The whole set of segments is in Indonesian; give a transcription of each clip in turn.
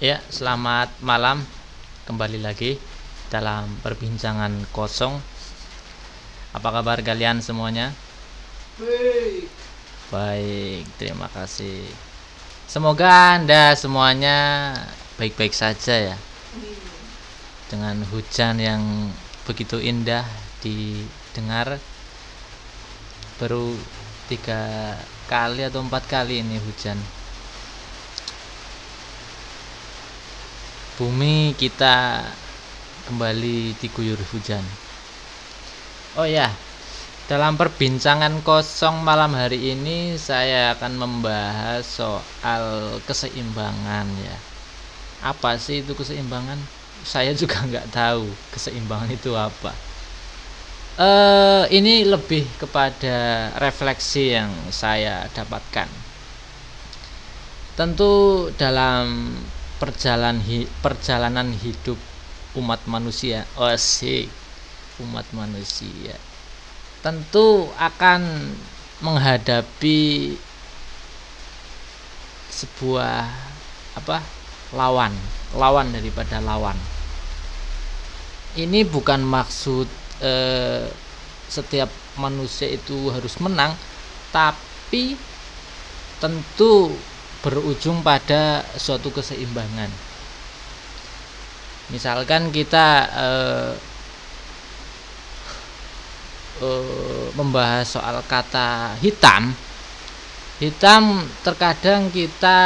Ya, selamat malam. Kembali lagi dalam perbincangan kosong. Apa kabar kalian semuanya? Baik. Baik, terima kasih. Semoga Anda semuanya baik-baik saja ya. Dengan hujan yang begitu indah didengar baru tiga kali atau empat kali ini hujan bumi kita kembali diguyur hujan. Oh ya dalam perbincangan kosong malam hari ini saya akan membahas soal keseimbangan ya. Apa sih itu keseimbangan? Saya juga nggak tahu keseimbangan itu apa. Uh, ini lebih kepada refleksi yang saya dapatkan. Tentu dalam perjalanan perjalanan hidup umat manusia, oh sih, umat manusia, tentu akan menghadapi sebuah apa lawan lawan daripada lawan. Ini bukan maksud eh, setiap manusia itu harus menang tapi tentu berujung pada suatu keseimbangan misalkan kita eh, eh, membahas soal kata hitam hitam terkadang kita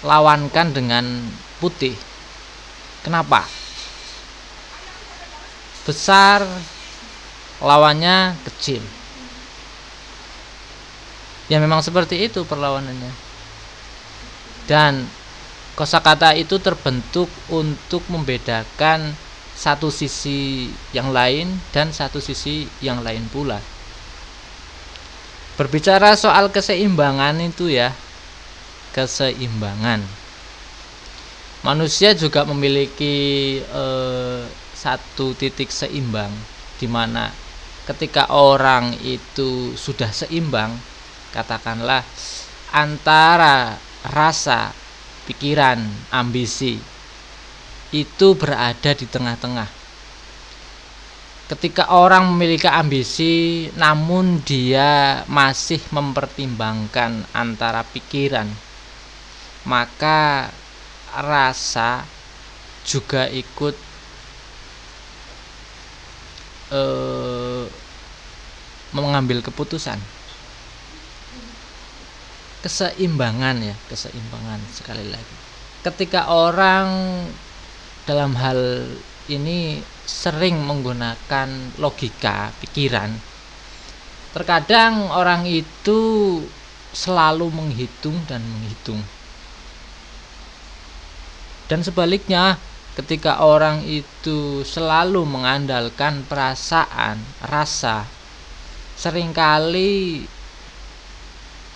lawankan dengan putih Kenapa? Besar lawannya kecil. Ya memang seperti itu perlawanannya. Dan kosakata itu terbentuk untuk membedakan satu sisi yang lain dan satu sisi yang lain pula. Berbicara soal keseimbangan itu ya, keseimbangan manusia juga memiliki eh, satu titik seimbang di mana ketika orang itu sudah seimbang katakanlah antara rasa pikiran ambisi itu berada di tengah-tengah. Ketika orang memiliki ambisi namun dia masih mempertimbangkan antara pikiran maka rasa juga ikut eh, mengambil keputusan keseimbangan ya keseimbangan sekali lagi. Ketika orang dalam hal ini sering menggunakan logika pikiran terkadang orang itu selalu menghitung dan menghitung. Dan sebaliknya, ketika orang itu selalu mengandalkan perasaan, rasa, sering kali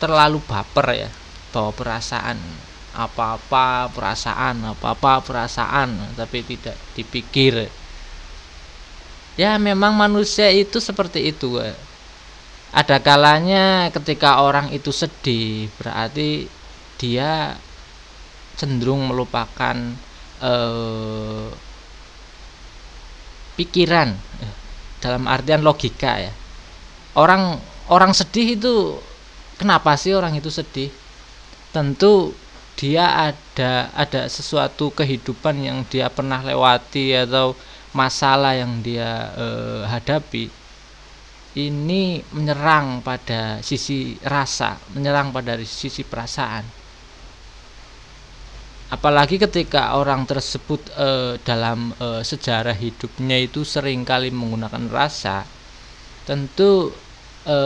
terlalu baper ya, bawa perasaan apa-apa perasaan, apa-apa perasaan, tapi tidak dipikir. Ya, memang manusia itu seperti itu. Ada kalanya ketika orang itu sedih, berarti dia cenderung melupakan eh, pikiran dalam artian logika ya orang orang sedih itu kenapa sih orang itu sedih? Tentu dia ada ada sesuatu kehidupan yang dia pernah lewati atau masalah yang dia eh, hadapi. Ini menyerang pada sisi rasa menyerang pada sisi perasaan. Apalagi ketika orang tersebut e, dalam e, sejarah hidupnya itu sering kali menggunakan rasa tentu e,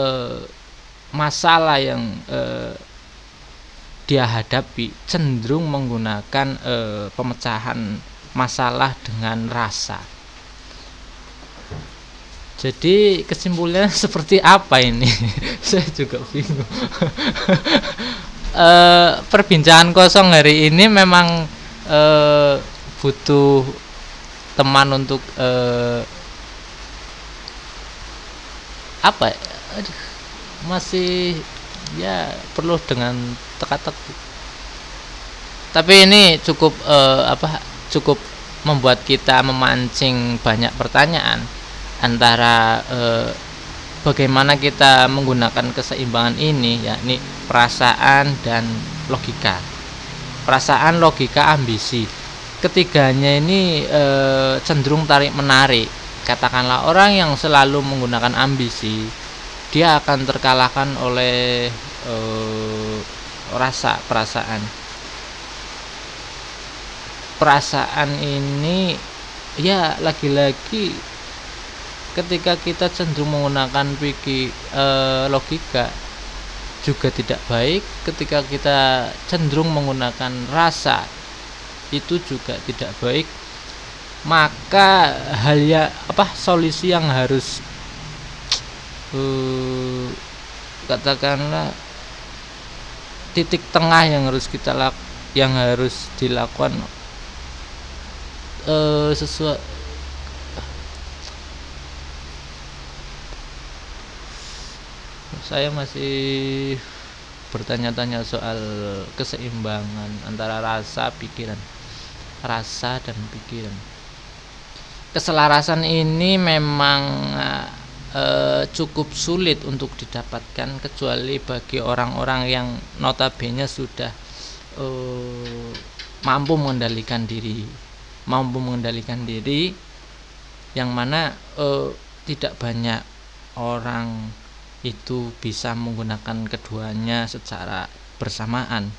masalah yang e, dia hadapi cenderung menggunakan e, pemecahan masalah dengan rasa. Jadi kesimpulannya seperti apa ini? Saya juga bingung. Uh, perbincangan kosong hari ini memang uh, butuh teman untuk uh, apa ya? Aduh, masih ya perlu dengan teka-teki. Tapi ini cukup eh, apa cukup membuat kita memancing banyak pertanyaan antara eh, bagaimana kita menggunakan keseimbangan ini yakni perasaan dan logika. Perasaan logika ambisi. Ketiganya ini e, cenderung tarik menarik katakanlah orang yang selalu menggunakan ambisi dia akan terkalahkan oleh e, rasa perasaan. Perasaan ini ya lagi-lagi ketika kita cenderung menggunakan pikir e, logika juga tidak baik. Ketika kita cenderung menggunakan rasa itu juga tidak baik. Maka hal ya apa solusi yang harus uh, katakanlah titik tengah yang harus kita lak yang harus dilakukan uh, sesuai saya masih bertanya-tanya soal keseimbangan antara rasa pikiran rasa dan pikiran. Keselarasan ini memang e, cukup sulit untuk didapatkan kecuali bagi orang-orang yang notabene sudah e, mampu mengendalikan diri mampu mengendalikan diri yang mana e, tidak banyak orang itu bisa menggunakan keduanya secara bersamaan.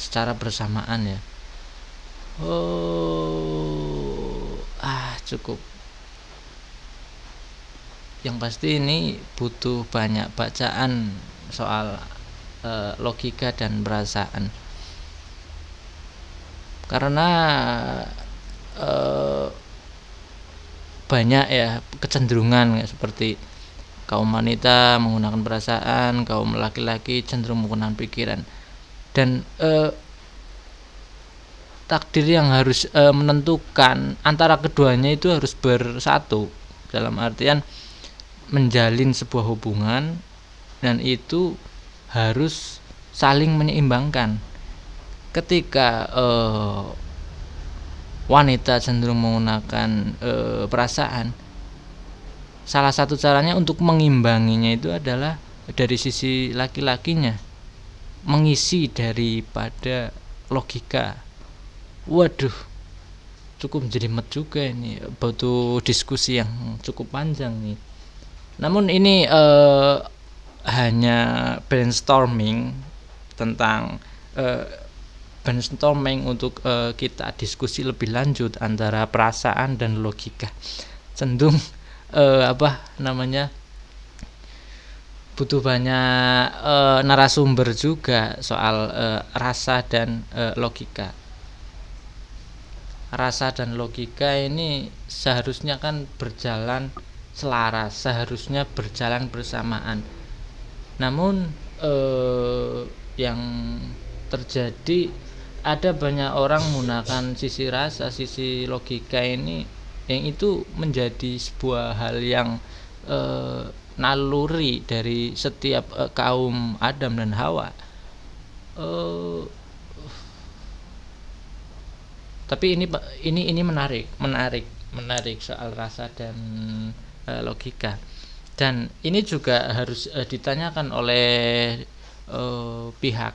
Secara bersamaan ya. Oh ah cukup yang pasti ini butuh banyak bacaan soal e, logika dan perasaan karena e, banyak ya kecenderungan seperti kaum wanita menggunakan perasaan, kaum laki-laki cenderung menggunakan pikiran. Dan eh, takdir yang harus eh, menentukan antara keduanya itu harus bersatu dalam artian menjalin sebuah hubungan dan itu harus saling menyeimbangkan. Ketika eh, wanita cenderung menggunakan e, perasaan salah satu caranya untuk mengimbanginya itu adalah dari sisi laki-lakinya mengisi daripada logika waduh cukup jelimet juga ini butuh diskusi yang cukup panjang nih namun ini e, hanya brainstorming tentang e, brainstorming untuk uh, kita diskusi lebih lanjut antara perasaan dan logika. Cenderung uh, apa namanya butuh banyak uh, narasumber juga soal uh, rasa dan uh, logika. Rasa dan logika ini seharusnya kan berjalan selaras seharusnya berjalan bersamaan namun eh, yang terjadi ada banyak orang menggunakan sisi rasa, sisi logika ini yang itu menjadi sebuah hal yang e, naluri dari setiap e, kaum Adam dan Hawa. E, tapi ini ini ini menarik, menarik, menarik soal rasa dan e, logika. Dan ini juga harus e, ditanyakan oleh e, pihak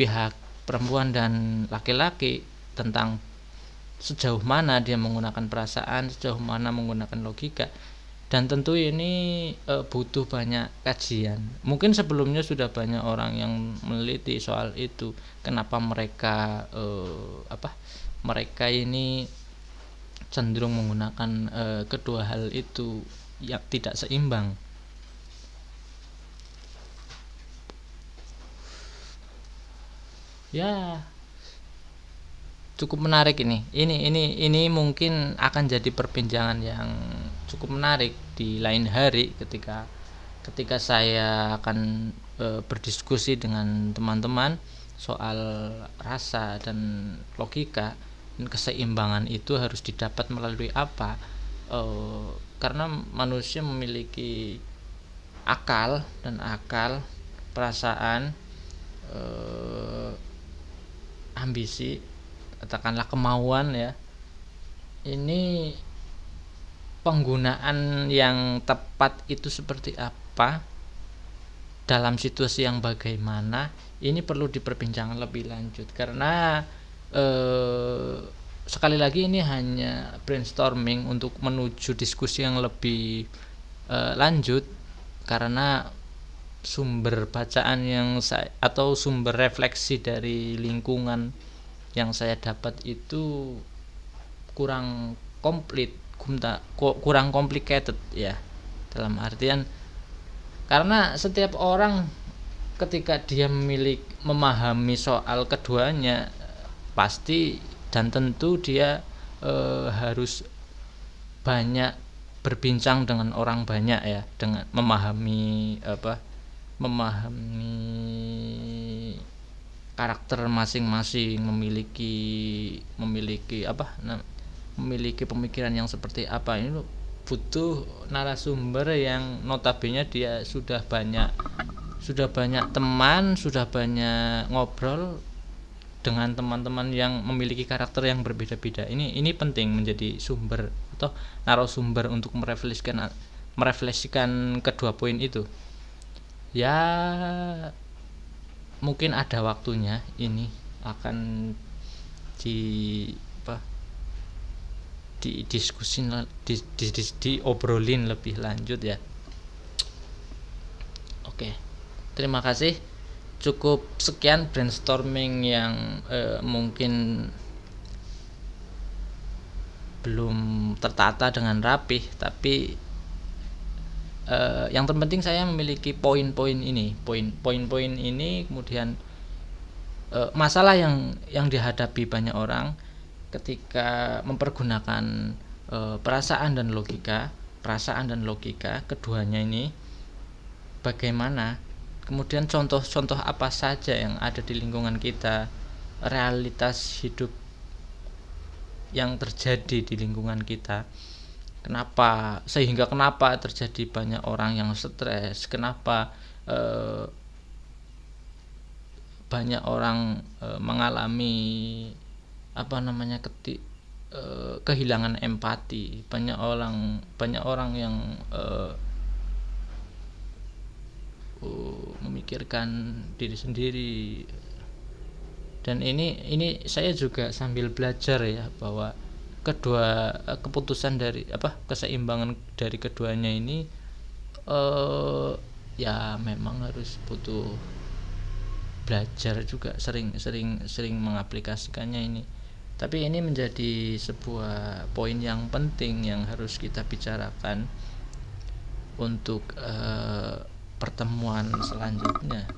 pihak perempuan dan laki-laki tentang sejauh mana dia menggunakan perasaan, sejauh mana menggunakan logika. Dan tentu ini e, butuh banyak kajian. Mungkin sebelumnya sudah banyak orang yang meneliti soal itu. Kenapa mereka e, apa? Mereka ini cenderung menggunakan e, kedua hal itu yang tidak seimbang. ya cukup menarik ini ini ini ini mungkin akan jadi perbincangan yang cukup menarik di lain hari ketika ketika saya akan e, berdiskusi dengan teman-teman soal rasa dan logika dan keseimbangan itu harus didapat melalui apa? E, karena manusia memiliki akal dan akal perasaan eh, ambisi katakanlah kemauan ya. Ini penggunaan yang tepat itu seperti apa? Dalam situasi yang bagaimana? Ini perlu diperbincangkan lebih lanjut. Karena eh, sekali lagi ini hanya brainstorming untuk menuju diskusi yang lebih eh, lanjut karena sumber bacaan yang saya atau sumber refleksi dari lingkungan yang saya dapat itu kurang komplit kurang complicated ya. Dalam artian karena setiap orang ketika dia memiliki memahami soal keduanya pasti dan tentu dia e, harus banyak berbincang dengan orang banyak ya dengan memahami apa memahami karakter masing-masing memiliki memiliki apa memiliki pemikiran yang seperti apa. Ini butuh narasumber yang notabene dia sudah banyak sudah banyak teman sudah banyak ngobrol dengan teman-teman yang memiliki karakter yang berbeda-beda. Ini ini penting menjadi sumber atau narasumber untuk merefleksikan merefleksikan kedua poin itu. Ya mungkin ada waktunya ini akan di apa di diskusi di, di, di, di obrolin lebih lanjut ya. Oke terima kasih cukup sekian brainstorming yang eh, mungkin belum tertata dengan rapih tapi eh, yang terpenting saya memiliki poin-poin ini. Poin-poin-poin ini kemudian eh, masalah yang yang dihadapi banyak orang ketika mempergunakan eh, perasaan dan logika perasaan dan logika keduanya ini bagaimana kemudian contoh-contoh apa saja yang ada di lingkungan kita? Realitas hidup yang terjadi di lingkungan kita. Kenapa? Sehingga kenapa terjadi banyak orang yang stres? Kenapa eh, banyak orang eh, mengalami apa namanya ketik eh, kehilangan empati? Banyak orang banyak orang yang eh, memikirkan diri sendiri. Dan ini ini saya juga sambil belajar ya bahwa kedua eh, keputusan dari apa keseimbangan dari keduanya ini uh, ya memang harus butuh belajar juga sering sering sering mengaplikasikannya ini. Tapi ini menjadi sebuah poin yang penting yang harus kita bicarakan untuk uh, pertemuan selanjutnya